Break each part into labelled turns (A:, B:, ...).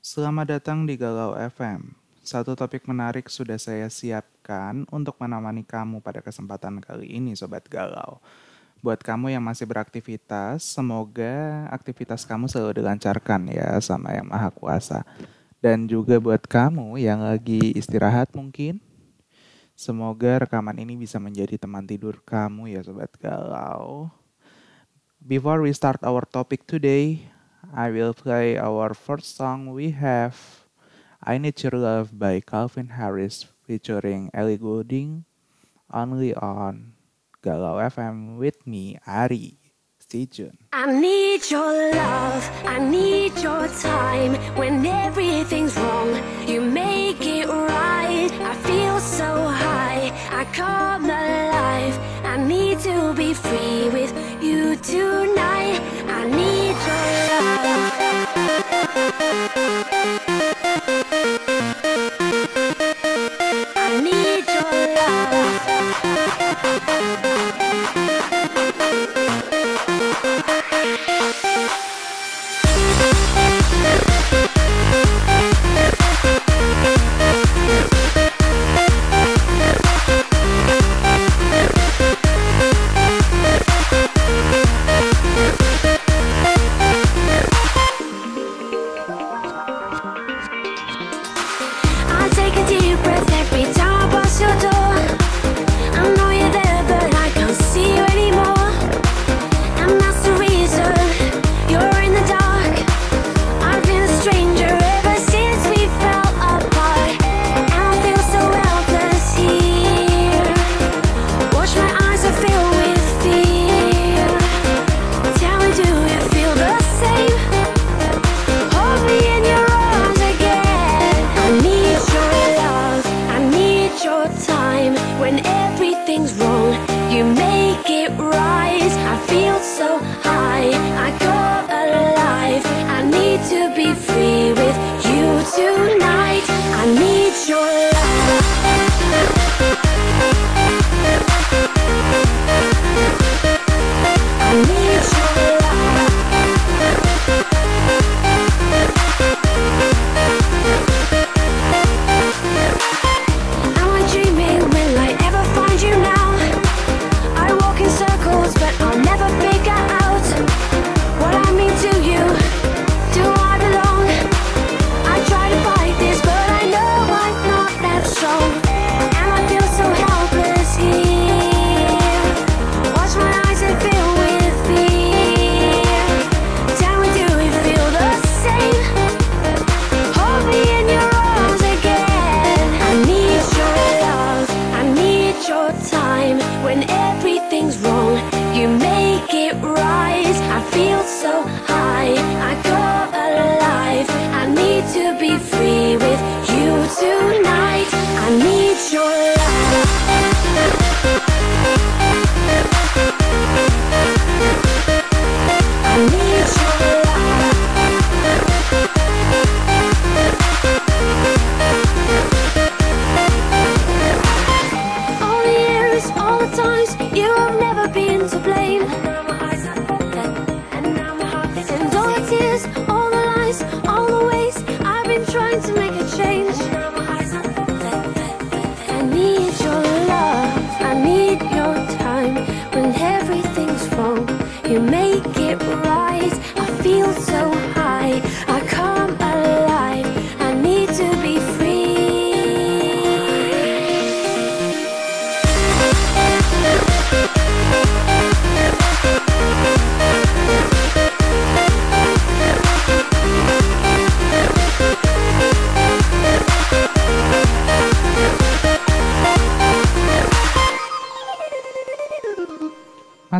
A: Selamat datang di Galau FM. Satu topik menarik sudah saya siapkan untuk menemani kamu pada kesempatan kali ini, Sobat Galau. Buat kamu yang masih beraktivitas, semoga aktivitas kamu selalu dilancarkan ya sama Yang Maha Kuasa. Dan juga buat kamu yang lagi istirahat mungkin, semoga rekaman ini bisa menjadi teman tidur kamu ya Sobat Galau. Before we start our topic today, I will play our first song we have I Need Your Love by Calvin Harris featuring Ellie Goulding only on Galau FM with me, Ari. Tuned.
B: I need your love, I need your time. When everything's wrong, you make it right. I feel so high, I come alive. I need to be free with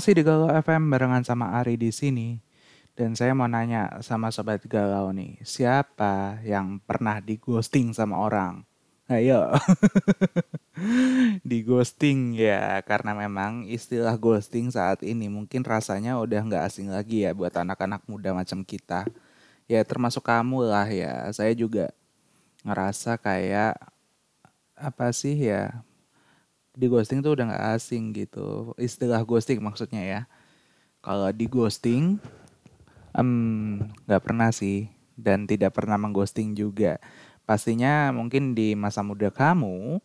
A: Masih di Galau FM barengan sama Ari di sini. Dan saya mau nanya sama sobat Galau nih, siapa yang pernah di ghosting sama orang? Ayo. di ghosting ya, karena memang istilah ghosting saat ini mungkin rasanya udah nggak asing lagi ya buat anak-anak muda macam kita. Ya termasuk kamu lah ya. Saya juga ngerasa kayak apa sih ya di ghosting tuh udah nggak asing gitu istilah ghosting maksudnya ya kalau di ghosting nggak pernah sih dan tidak pernah mengghosting juga. Pastinya mungkin di masa muda kamu,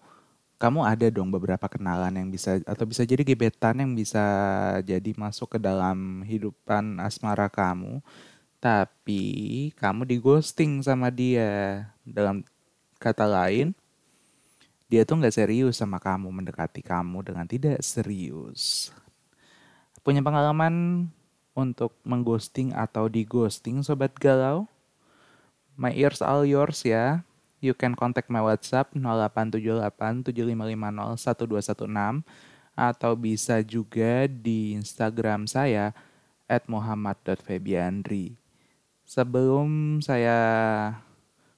A: kamu ada dong beberapa kenalan yang bisa atau bisa jadi gebetan yang bisa jadi masuk ke dalam hidupan asmara kamu. Tapi kamu di ghosting sama dia. Dalam kata lain, dia tuh nggak serius sama kamu, mendekati kamu dengan tidak serius. Punya pengalaman untuk mengghosting atau di ghosting sobat galau? My ears all yours ya. You can contact my WhatsApp 0878 7550 1216 atau bisa juga di Instagram saya at muhammad.febiandri. Sebelum saya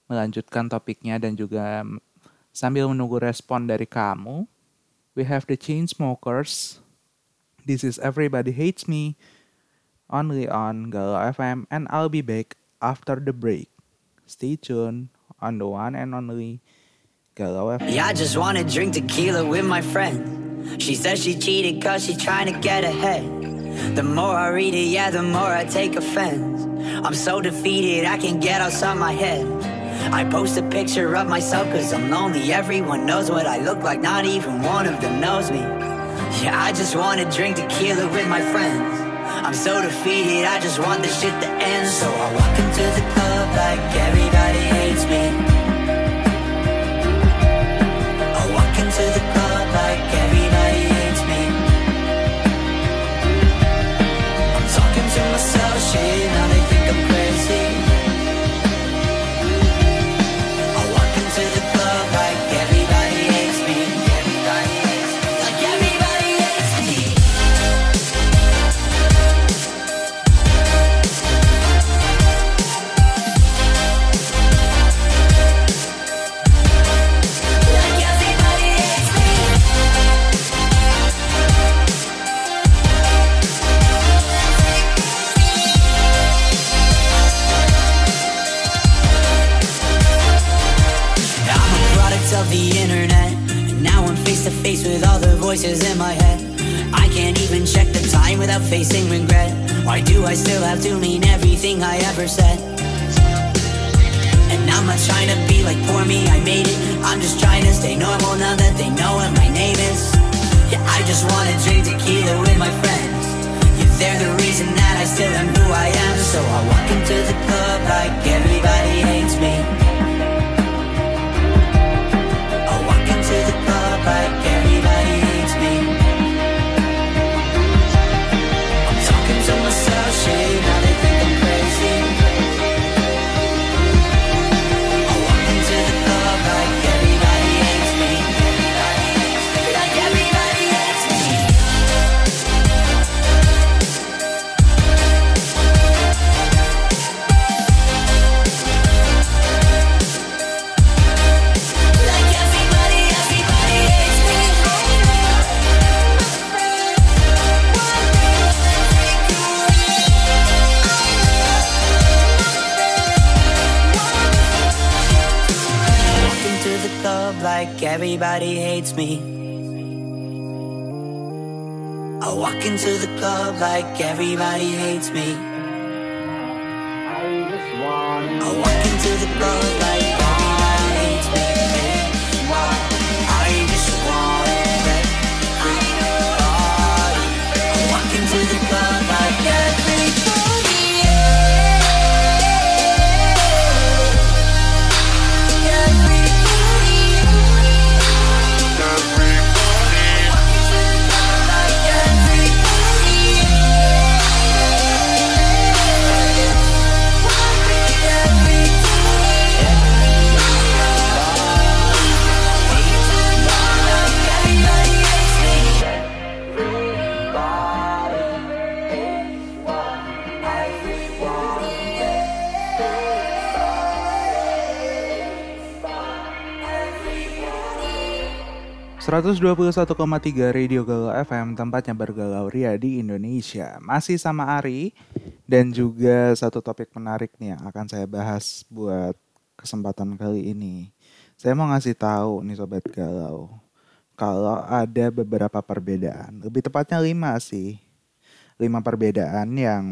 A: melanjutkan topiknya dan juga sambil menunggu respon dari kamu, we have the Chainsmokers. This is Everybody Hates Me, only on Galau FM, and I'll be back after the break. Stay tuned on the one and only Galau FM.
C: Yeah, I just wanna drink tequila with my friend. She says she cheated cause she trying to get ahead. The more I read it, yeah, the more I take offense. I'm so defeated, I can't get outside my head. I post a picture of myself cause I'm lonely. Everyone knows what I look like, not even one of them knows me. Yeah, I just wanna drink tequila with my friends. I'm so defeated, I just want this shit to end. So I walk into the club like everybody hates me. Everybody hates me. I walk into the club like everybody hates me.
A: ...121,3 Radio Galau FM tempatnya bergalau ria di Indonesia. Masih sama Ari dan juga satu topik menarik nih yang akan saya bahas buat kesempatan kali ini. Saya mau ngasih tahu nih sobat galau, kalau ada beberapa perbedaan, lebih tepatnya lima sih, lima perbedaan yang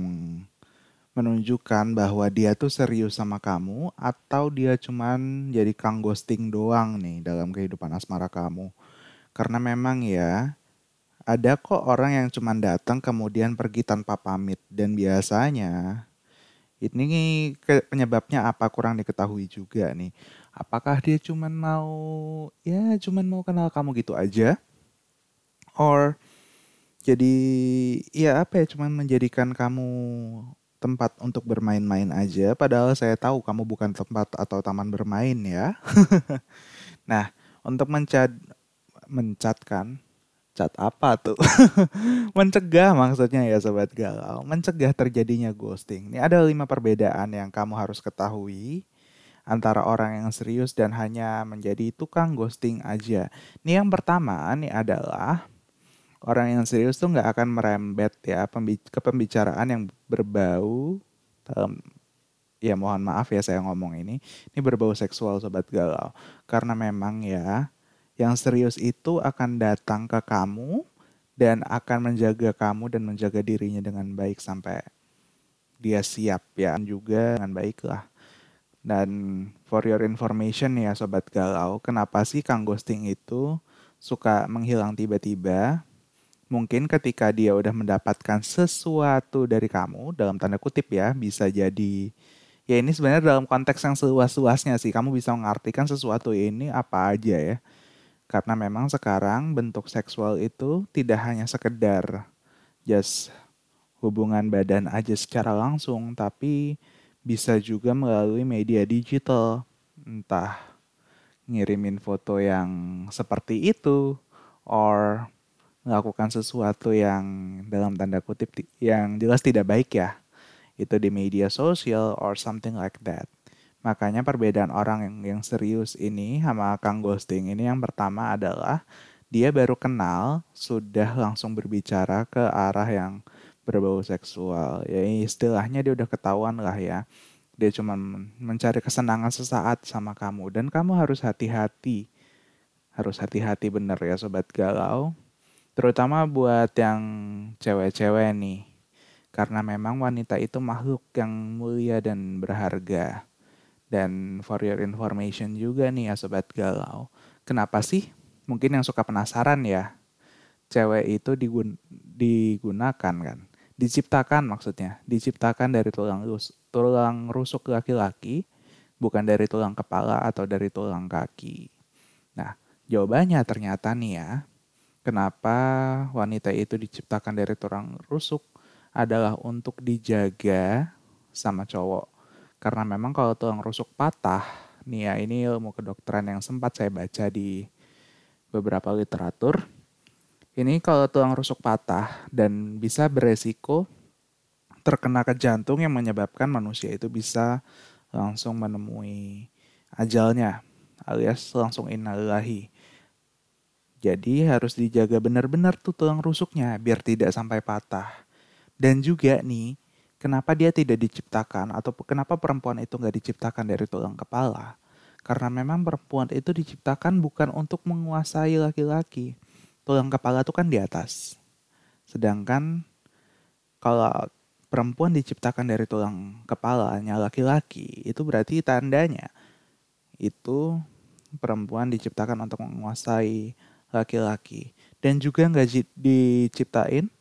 A: menunjukkan bahwa dia tuh serius sama kamu atau dia cuman jadi kang ghosting doang nih dalam kehidupan asmara kamu. Karena memang ya ada kok orang yang cuman datang kemudian pergi tanpa pamit dan biasanya ini penyebabnya apa kurang diketahui juga nih. Apakah dia cuman mau ya cuman mau kenal kamu gitu aja? Or jadi ya apa ya cuman menjadikan kamu tempat untuk bermain-main aja, padahal saya tahu kamu bukan tempat atau taman bermain ya. nah, untuk mencat mencatkan cat apa tuh? mencegah maksudnya ya sobat galau, mencegah terjadinya ghosting. Ini ada lima perbedaan yang kamu harus ketahui antara orang yang serius dan hanya menjadi tukang ghosting aja. Ini yang pertama, ini adalah orang yang serius tuh nggak akan merembet ya ke pembicaraan yang berbau um, ya mohon maaf ya saya ngomong ini ini berbau seksual sobat galau karena memang ya yang serius itu akan datang ke kamu dan akan menjaga kamu dan menjaga dirinya dengan baik sampai dia siap ya. Juga dengan baik lah. Dan for your information ya sobat galau kenapa sih kang ghosting itu suka menghilang tiba-tiba? Mungkin ketika dia udah mendapatkan sesuatu dari kamu dalam tanda kutip ya bisa jadi ya ini sebenarnya dalam konteks yang seluas-luasnya sih kamu bisa mengartikan sesuatu ini apa aja ya karena memang sekarang bentuk seksual itu tidak hanya sekedar just hubungan badan aja secara langsung tapi bisa juga melalui media digital. Entah ngirimin foto yang seperti itu or melakukan sesuatu yang dalam tanda kutip yang jelas tidak baik ya. Itu di media sosial or something like that makanya perbedaan orang yang, yang serius ini sama kang ghosting ini yang pertama adalah dia baru kenal sudah langsung berbicara ke arah yang berbau seksual. Ya istilahnya dia udah ketahuan lah ya. Dia cuma mencari kesenangan sesaat sama kamu. Dan kamu harus hati-hati. Harus hati-hati bener ya sobat galau. Terutama buat yang cewek-cewek nih. Karena memang wanita itu makhluk yang mulia dan berharga. Dan for your information juga nih ya sobat galau. Kenapa sih? Mungkin yang suka penasaran ya. Cewek itu digun digunakan kan. Diciptakan maksudnya. Diciptakan dari tulang, rus tulang rusuk laki-laki. Bukan dari tulang kepala atau dari tulang kaki. Nah, jawabannya ternyata nih ya kenapa wanita itu diciptakan dari tulang rusuk adalah untuk dijaga sama cowok. Karena memang kalau tulang rusuk patah, nih ya ini ilmu kedokteran yang sempat saya baca di beberapa literatur. Ini kalau tulang rusuk patah dan bisa beresiko terkena ke jantung yang menyebabkan manusia itu bisa langsung menemui ajalnya alias langsung innalillahi. Jadi harus dijaga benar-benar tuh tulang rusuknya biar tidak sampai patah. Dan juga nih, kenapa dia tidak diciptakan atau kenapa perempuan itu nggak diciptakan dari tulang kepala? Karena memang perempuan itu diciptakan bukan untuk menguasai laki-laki. Tulang kepala itu kan di atas. Sedangkan kalau perempuan diciptakan dari tulang kepalanya laki-laki, itu berarti tandanya itu perempuan diciptakan untuk menguasai laki-laki dan juga nggak diciptain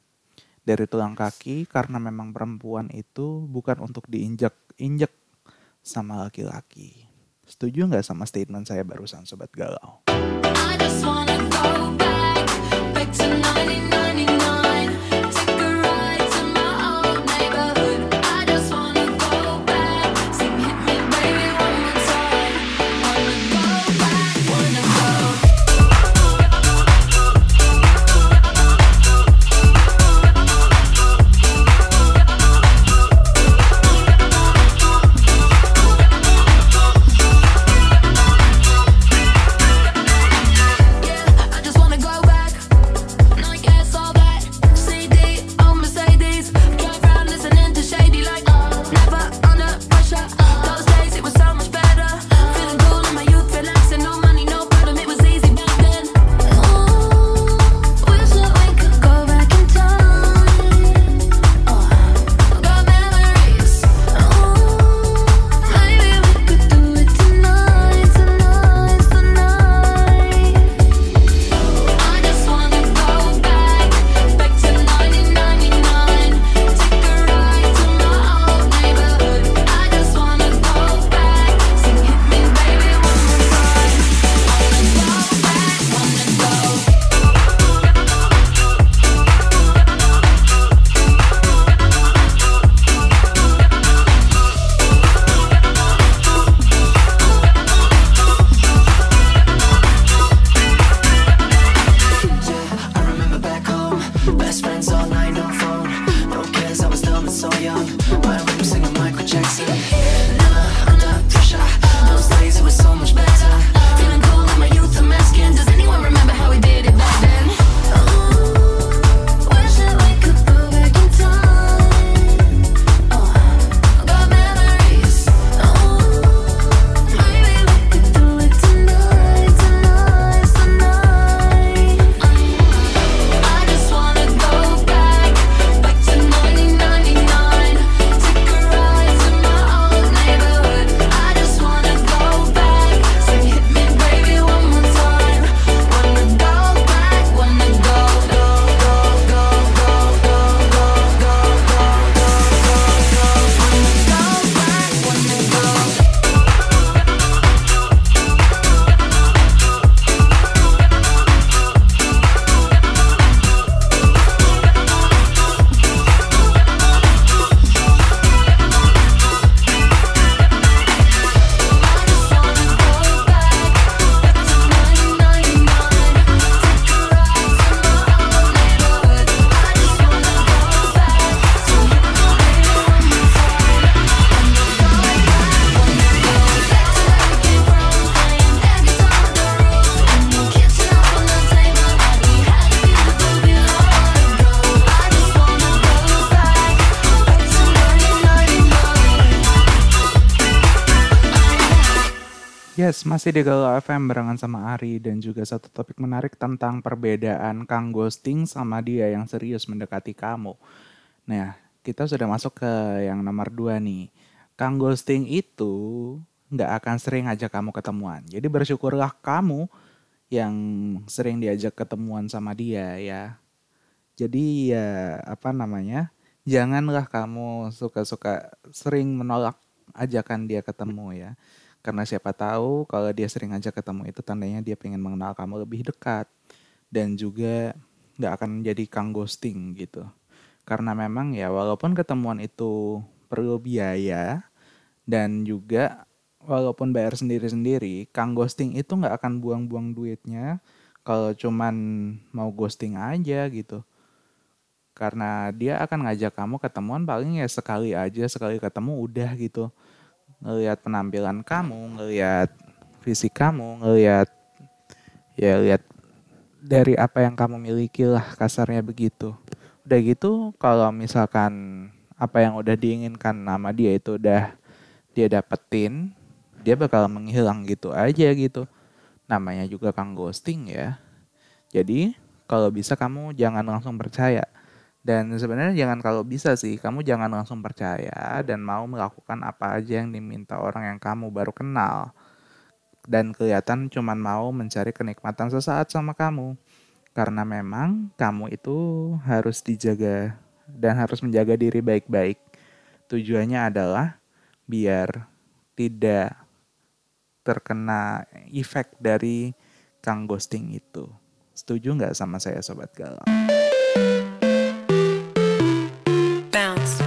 A: dari tulang kaki karena memang perempuan itu bukan untuk diinjak-injak sama laki-laki. Setuju nggak sama statement saya barusan Sobat Galau? I just wanna go back, back to 99. Masih di Galau FM barengan sama Ari dan juga satu topik menarik tentang perbedaan Kang Ghosting sama dia yang serius mendekati kamu. Nah, kita sudah masuk ke yang nomor dua nih. Kang Ghosting itu nggak akan sering ajak kamu ketemuan. Jadi bersyukurlah kamu yang sering diajak ketemuan sama dia ya. Jadi ya apa namanya? Janganlah kamu suka-suka sering menolak ajakan dia ketemu ya. Karena siapa tahu kalau dia sering ajak ketemu itu tandanya dia pengen mengenal kamu lebih dekat. Dan juga nggak akan menjadi kang ghosting gitu. Karena memang ya walaupun ketemuan itu perlu biaya dan juga walaupun bayar sendiri-sendiri, kang ghosting itu nggak akan buang-buang duitnya kalau cuman mau ghosting aja gitu. Karena dia akan ngajak kamu ketemuan paling ya sekali aja, sekali ketemu udah gitu ngelihat penampilan kamu, ngelihat fisik kamu, ngelihat ya lihat dari apa yang kamu miliki lah kasarnya begitu. Udah gitu kalau misalkan apa yang udah diinginkan nama dia itu udah dia dapetin, dia bakal menghilang gitu aja gitu. Namanya juga kang ghosting ya. Jadi kalau bisa kamu jangan langsung percaya dan sebenarnya jangan kalau bisa sih, kamu jangan langsung percaya dan mau melakukan apa aja yang diminta orang yang kamu baru kenal. Dan kelihatan cuman mau mencari kenikmatan sesaat sama kamu. Karena memang kamu itu harus dijaga dan harus menjaga diri baik-baik. Tujuannya adalah biar tidak terkena efek dari kang ghosting itu. Setuju nggak sama saya Sobat Galau? bounce.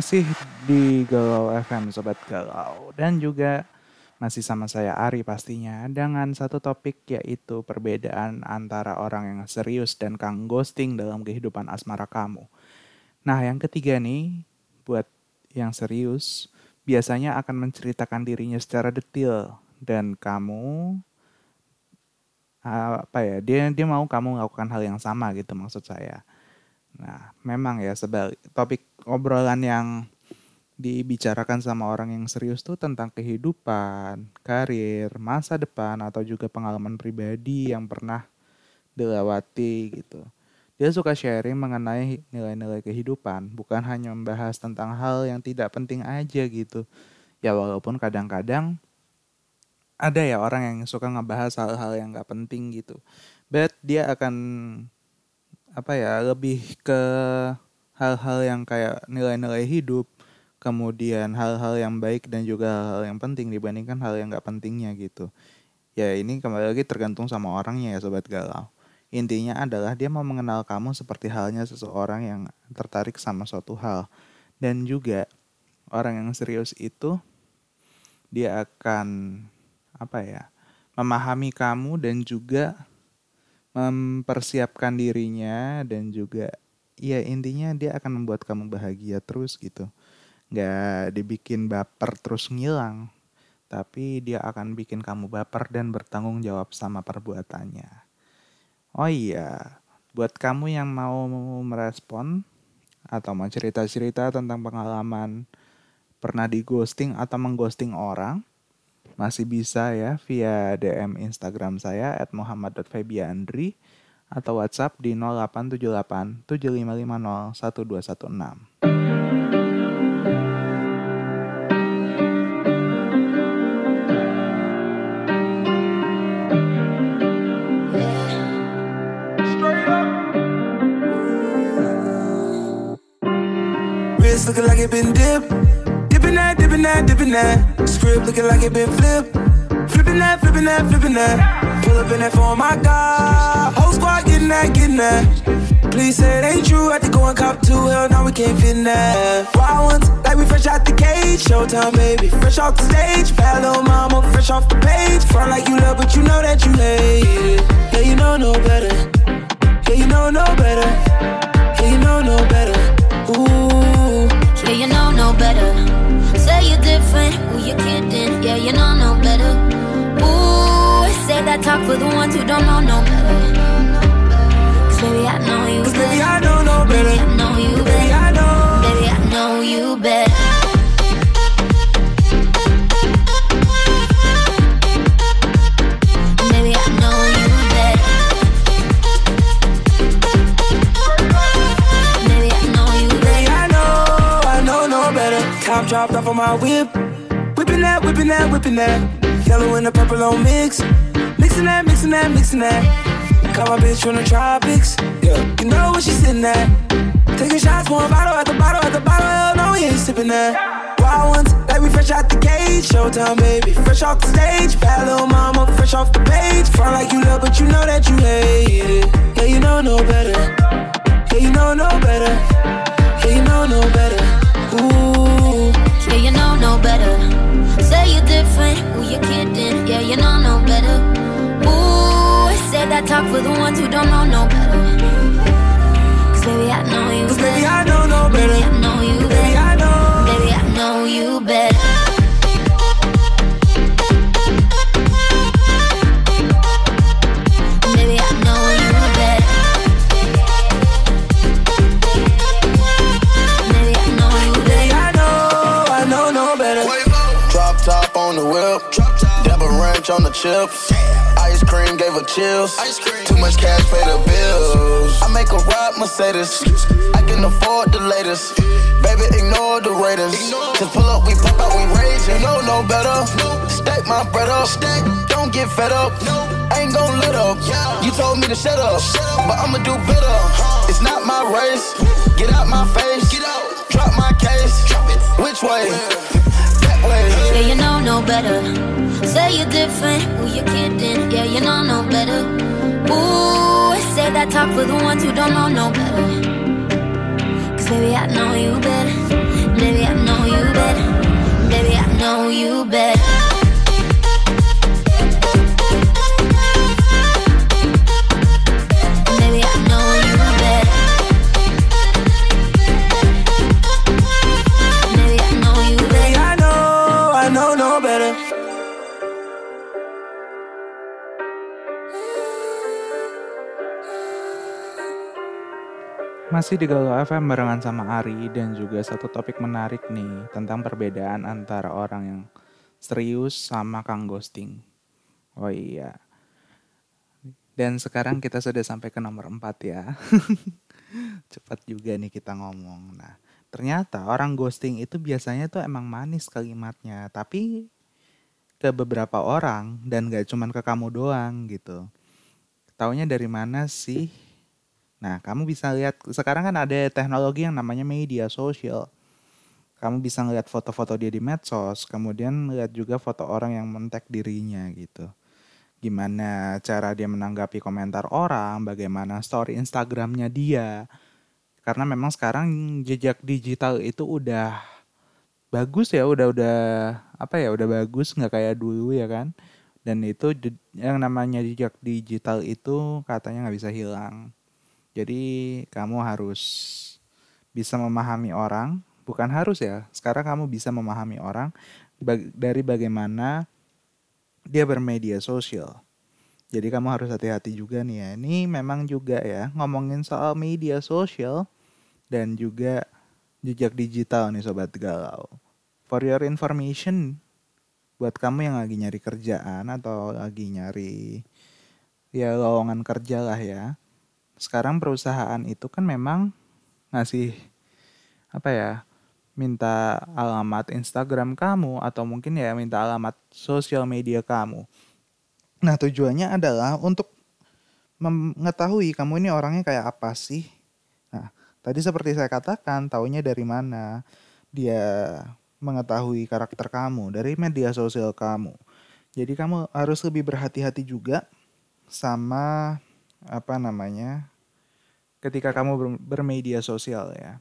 A: Masih di Galau FM Sobat Galau. Dan juga masih sama saya Ari pastinya Dengan satu topik yaitu perbedaan antara orang yang serius dan kang ghosting dalam kehidupan asmara kamu. Nah yang ketiga nih buat yang serius biasanya akan menceritakan dirinya secara detail. Dan kamu apa ya dia dia mau kamu melakukan hal yang sama gitu maksud saya. Nah memang ya sebalik topik obrolan yang dibicarakan sama orang yang serius tuh tentang kehidupan karir masa depan atau juga pengalaman pribadi yang pernah dilewati gitu dia suka sharing mengenai nilai-nilai kehidupan, bukan hanya membahas tentang hal yang tidak penting aja gitu. Ya walaupun kadang-kadang ada ya orang yang suka ngebahas hal-hal yang gak penting gitu. But dia akan apa ya lebih ke hal-hal yang kayak nilai-nilai hidup, kemudian hal-hal yang baik dan juga hal-hal yang penting dibandingkan hal yang gak pentingnya gitu. Ya ini kembali lagi tergantung sama orangnya ya sobat galau. Intinya adalah dia mau mengenal kamu seperti halnya seseorang yang tertarik sama suatu hal. Dan juga orang yang serius itu dia akan apa ya? memahami kamu dan juga mempersiapkan dirinya dan juga ya intinya dia akan membuat kamu bahagia terus gitu. Gak dibikin baper terus ngilang, tapi dia akan bikin kamu baper dan bertanggung jawab sama perbuatannya. Oh iya, buat kamu yang mau merespon atau mau cerita-cerita tentang pengalaman pernah di ghosting atau mengghosting orang, masih bisa ya via DM Instagram saya at muhammad.febiandri atau WhatsApp di 0878 7550 1216.
D: Wrist looking like it been dipped. Dipping that, dipping that, dipping that. Script looking like it been flipped. Flipping that, flipping that, flipping that. Pull up in that for my God. Whole squad getting that, getting that. Please say it ain't true. Had to go and cop two. Hell, now we can't fit in that. Wild ones, like we fresh out the cage. Showtime, baby. Fresh off the stage. Bad little mama, fresh off the page. Front like you love, but you know that you hate it. Yeah, you know no better. Yeah, you know no better. Yeah, you know no better. Ooh.
E: Yeah, you know no better. Say you're different, who you kidding? Yeah, you know no better. Ooh, say that talk for the ones who don't know no better. Cause baby, I know you
D: Cause baby. I know no
E: Baby,
D: better.
E: I know you
D: Baby,
E: better. Baby, I know you better.
D: Dropped off on my whip. Whipping that, whipping that, whipping that. Yellow and the purple on mix. Mixing that, mixing that, mixing that. Got my bitch from the tropics. Yeah, you know where she sitting at. Taking shots, one bottle at the bottle at the bottle. Hell no, we ain't sipping that. Wild ones, like we fresh out the cage. Showtime, baby. Fresh off the stage. Bad little mama, fresh off the page. Front like you love, but you know that you hate it. Yeah, you know no better. Yeah, you know no better. Yeah, you know no better. Ooh.
E: Yeah, you know no better. Say you're different, who you kidding? Yeah, you know no better. Ooh, say that talk for the ones who don't know no better.
F: Chips. Ice cream gave her chills. Too much cash pay the bills. I make a ride Mercedes. I can afford the latest. Baby, ignore the Raiders. Just pull up, we pop out, we rage. You know no better. Stack my bread up. Don't get fed up. Ain't gon' let up. You told me to shut up, but I'ma do better. It's not my race. Get out my face. Drop my case. Which way? That way.
E: Yeah, you know no better. Say you're different, who you kidding? Yeah, you know no better. Ooh, say that talk for the ones who don't know no better. Cause baby, I know you better. Baby, I know you better. Baby, I know you better.
A: Masih di Galau FM barengan sama Ari dan juga satu topik menarik nih tentang perbedaan antara orang yang serius sama Kang Ghosting. Oh iya. Dan sekarang kita sudah sampai ke nomor 4 ya. Cepat juga nih kita ngomong. Nah, ternyata orang ghosting itu biasanya tuh emang manis kalimatnya, tapi ke beberapa orang dan gak cuman ke kamu doang gitu. Taunya dari mana sih? Nah, kamu bisa lihat sekarang kan ada teknologi yang namanya media sosial. Kamu bisa ngeliat foto-foto dia di medsos, kemudian lihat juga foto orang yang mentek dirinya gitu. Gimana cara dia menanggapi komentar orang, bagaimana story Instagramnya dia. Karena memang sekarang jejak digital itu udah bagus ya, udah udah apa ya, udah bagus nggak kayak dulu ya kan. Dan itu yang namanya jejak digital itu katanya nggak bisa hilang. Jadi kamu harus bisa memahami orang, bukan harus ya. Sekarang kamu bisa memahami orang dari bagaimana dia bermedia sosial. Jadi kamu harus hati-hati juga nih ya. Ini memang juga ya ngomongin soal media sosial dan juga jejak digital nih sobat galau. For your information, buat kamu yang lagi nyari kerjaan atau lagi nyari ya lowongan kerja lah ya sekarang perusahaan itu kan memang ngasih apa ya minta alamat Instagram kamu atau mungkin ya minta alamat sosial media kamu. Nah tujuannya adalah untuk mengetahui kamu ini orangnya kayak apa sih. Nah tadi seperti saya katakan taunya dari mana dia mengetahui karakter kamu dari media sosial kamu. Jadi kamu harus lebih berhati-hati juga sama apa namanya ketika kamu ber- bermedia sosial ya.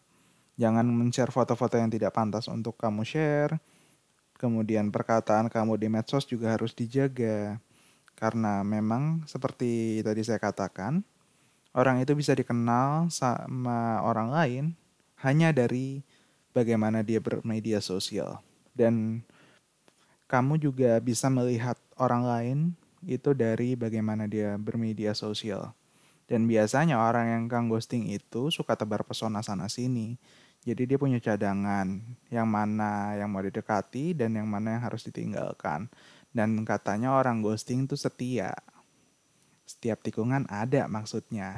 A: Jangan men-share foto-foto yang tidak pantas untuk kamu share. Kemudian perkataan kamu di medsos juga harus dijaga. Karena memang seperti tadi saya katakan, orang itu bisa dikenal sama orang lain hanya dari bagaimana dia bermedia sosial. Dan kamu juga bisa melihat orang lain itu dari bagaimana dia bermedia sosial. Dan biasanya orang yang kang ghosting itu suka tebar pesona sana sini. Jadi dia punya cadangan yang mana yang mau didekati dan yang mana yang harus ditinggalkan. Dan katanya orang ghosting itu setia. Setiap tikungan ada maksudnya.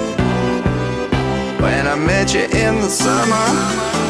G: when I met you in the summer.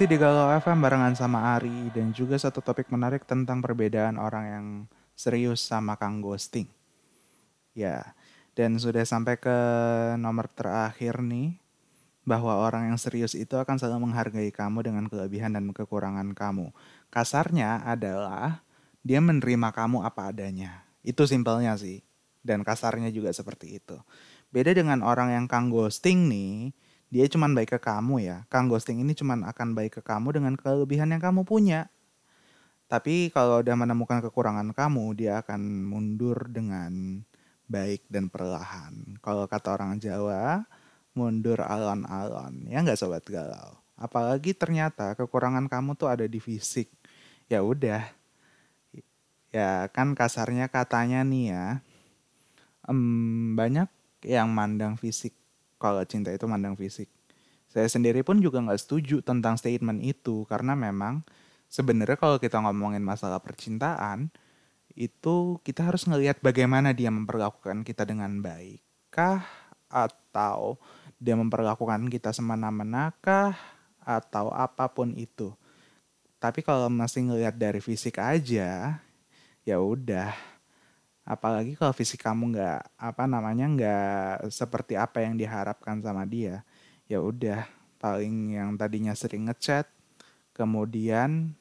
A: Masih di Galau FM barengan sama Ari dan juga satu topik menarik tentang perbedaan orang yang serius sama Kang Ghosting. Ya, dan sudah sampai ke nomor terakhir nih, bahwa orang yang serius itu akan selalu menghargai kamu dengan kelebihan dan kekurangan kamu. Kasarnya adalah dia menerima kamu apa adanya. Itu simpelnya sih. Dan kasarnya juga seperti itu. Beda dengan orang yang Kang Ghosting nih, dia cuma baik ke kamu ya. Kang ghosting ini cuma akan baik ke kamu dengan kelebihan yang kamu punya. Tapi kalau udah menemukan kekurangan kamu, dia akan mundur dengan baik dan perlahan. Kalau kata orang Jawa, mundur alon-alon. Ya nggak sobat galau. Apalagi ternyata kekurangan kamu tuh ada di fisik. Ya udah. Ya kan kasarnya katanya nih ya. Um, banyak yang mandang fisik kalau cinta itu mandang fisik. Saya sendiri pun juga nggak setuju tentang statement itu karena memang sebenarnya kalau kita ngomongin masalah percintaan itu kita harus ngelihat bagaimana dia memperlakukan kita dengan baik kah atau dia memperlakukan kita semena-mena kah atau apa pun itu. Tapi kalau masih ngelihat dari fisik aja, ya udah apalagi kalau fisik kamu nggak apa namanya nggak seperti apa yang diharapkan sama dia ya udah paling yang tadinya sering ngechat kemudian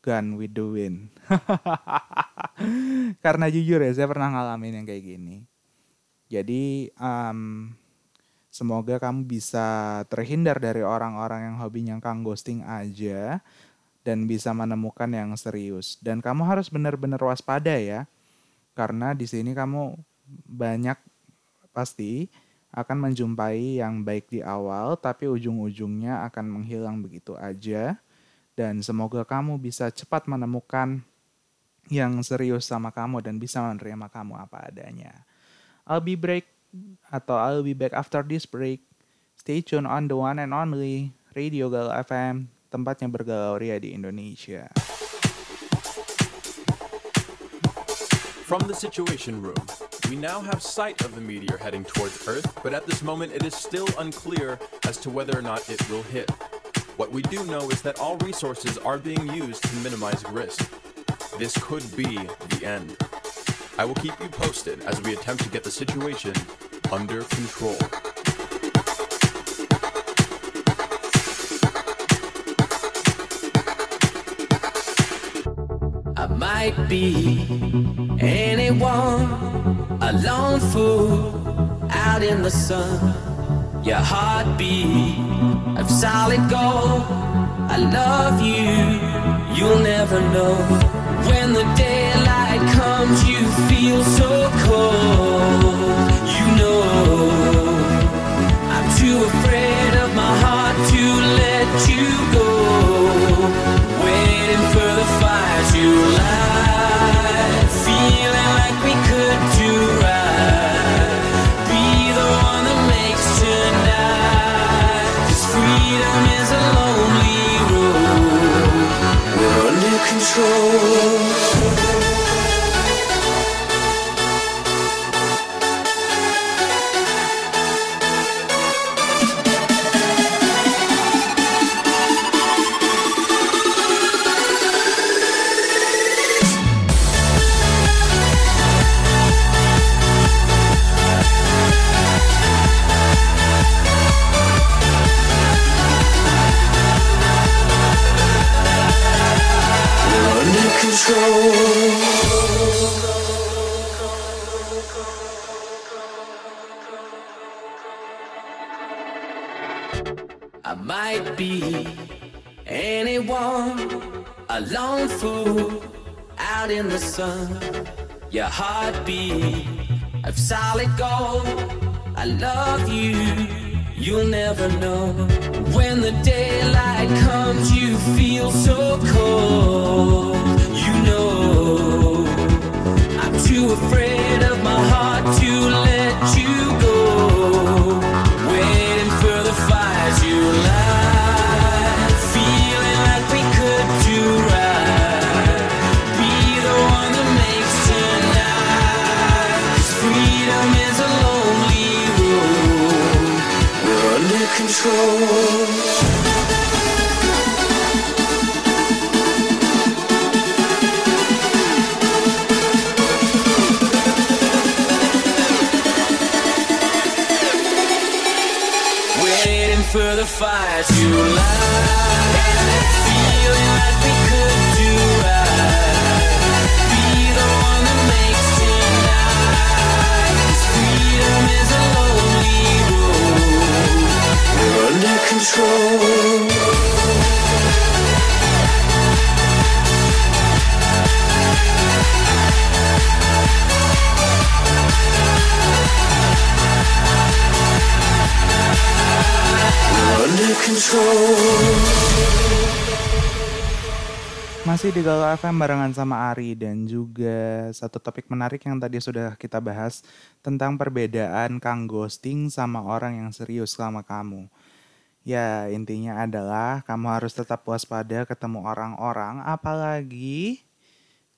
A: gun with the wind. Karena jujur ya saya pernah ngalamin yang kayak gini. Jadi um, semoga kamu bisa terhindar dari orang-orang yang hobinya kang ghosting aja dan bisa menemukan yang serius. Dan kamu harus benar-benar waspada ya karena di sini kamu banyak pasti akan menjumpai yang baik di awal tapi ujung-ujungnya akan menghilang begitu aja dan semoga kamu bisa cepat menemukan yang serius sama kamu dan bisa menerima kamu apa adanya. I'll be break atau I'll be back after this break. Stay tuned on the one and only Radio Galau FM, tempatnya bergalau ria di Indonesia.
H: From the Situation Room, we now have sight of the meteor heading towards Earth, but at this moment it is still unclear as to whether or not it will hit. What we do know is that all resources are being used to minimize risk. This could be the end. I will keep you posted as we attempt to get the situation under control.
I: Might be anyone, a lone fool out in the sun. Your heartbeat of solid gold. I love you, you'll never know. When the daylight solid gold. I love you, you'll never know. When the daylight comes, you feel so cold. You know, I'm too afraid of my heart to let
A: Masih di Galau FM barengan sama Ari dan juga satu topik menarik yang tadi sudah kita bahas tentang perbedaan Kang Ghosting sama orang yang serius sama kamu. Ya, intinya adalah kamu harus tetap waspada ketemu orang-orang apalagi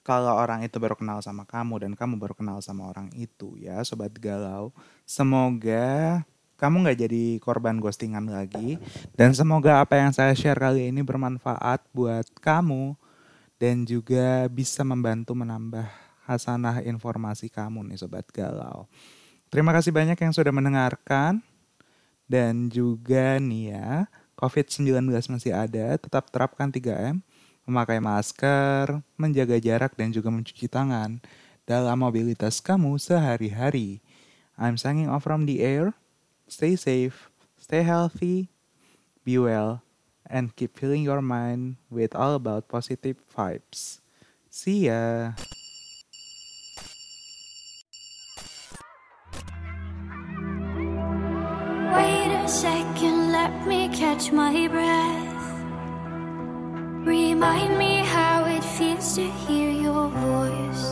A: kalau orang itu baru kenal sama kamu dan kamu baru kenal sama orang itu ya Sobat Galau. Semoga kamu nggak jadi korban ghostingan lagi dan semoga apa yang saya share kali ini bermanfaat buat kamu dan juga bisa membantu menambah hasanah informasi kamu nih Sobat Galau. Terima kasih banyak yang sudah mendengarkan dan juga nih ya COVID-19 masih ada, tetap terapkan 3M, memakai masker, menjaga jarak dan juga mencuci tangan dalam mobilitas kamu sehari-hari. I'm signing off from the air. Stay safe, stay healthy, be well, and keep filling your mind with all about positive vibes. See ya.
B: Wait a second, let me catch my breath. Remind me how it feels to hear your voice.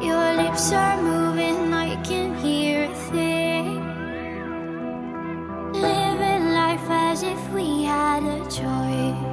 B: Your lips are moving, I can hear a thing. Living life as if we had a choice.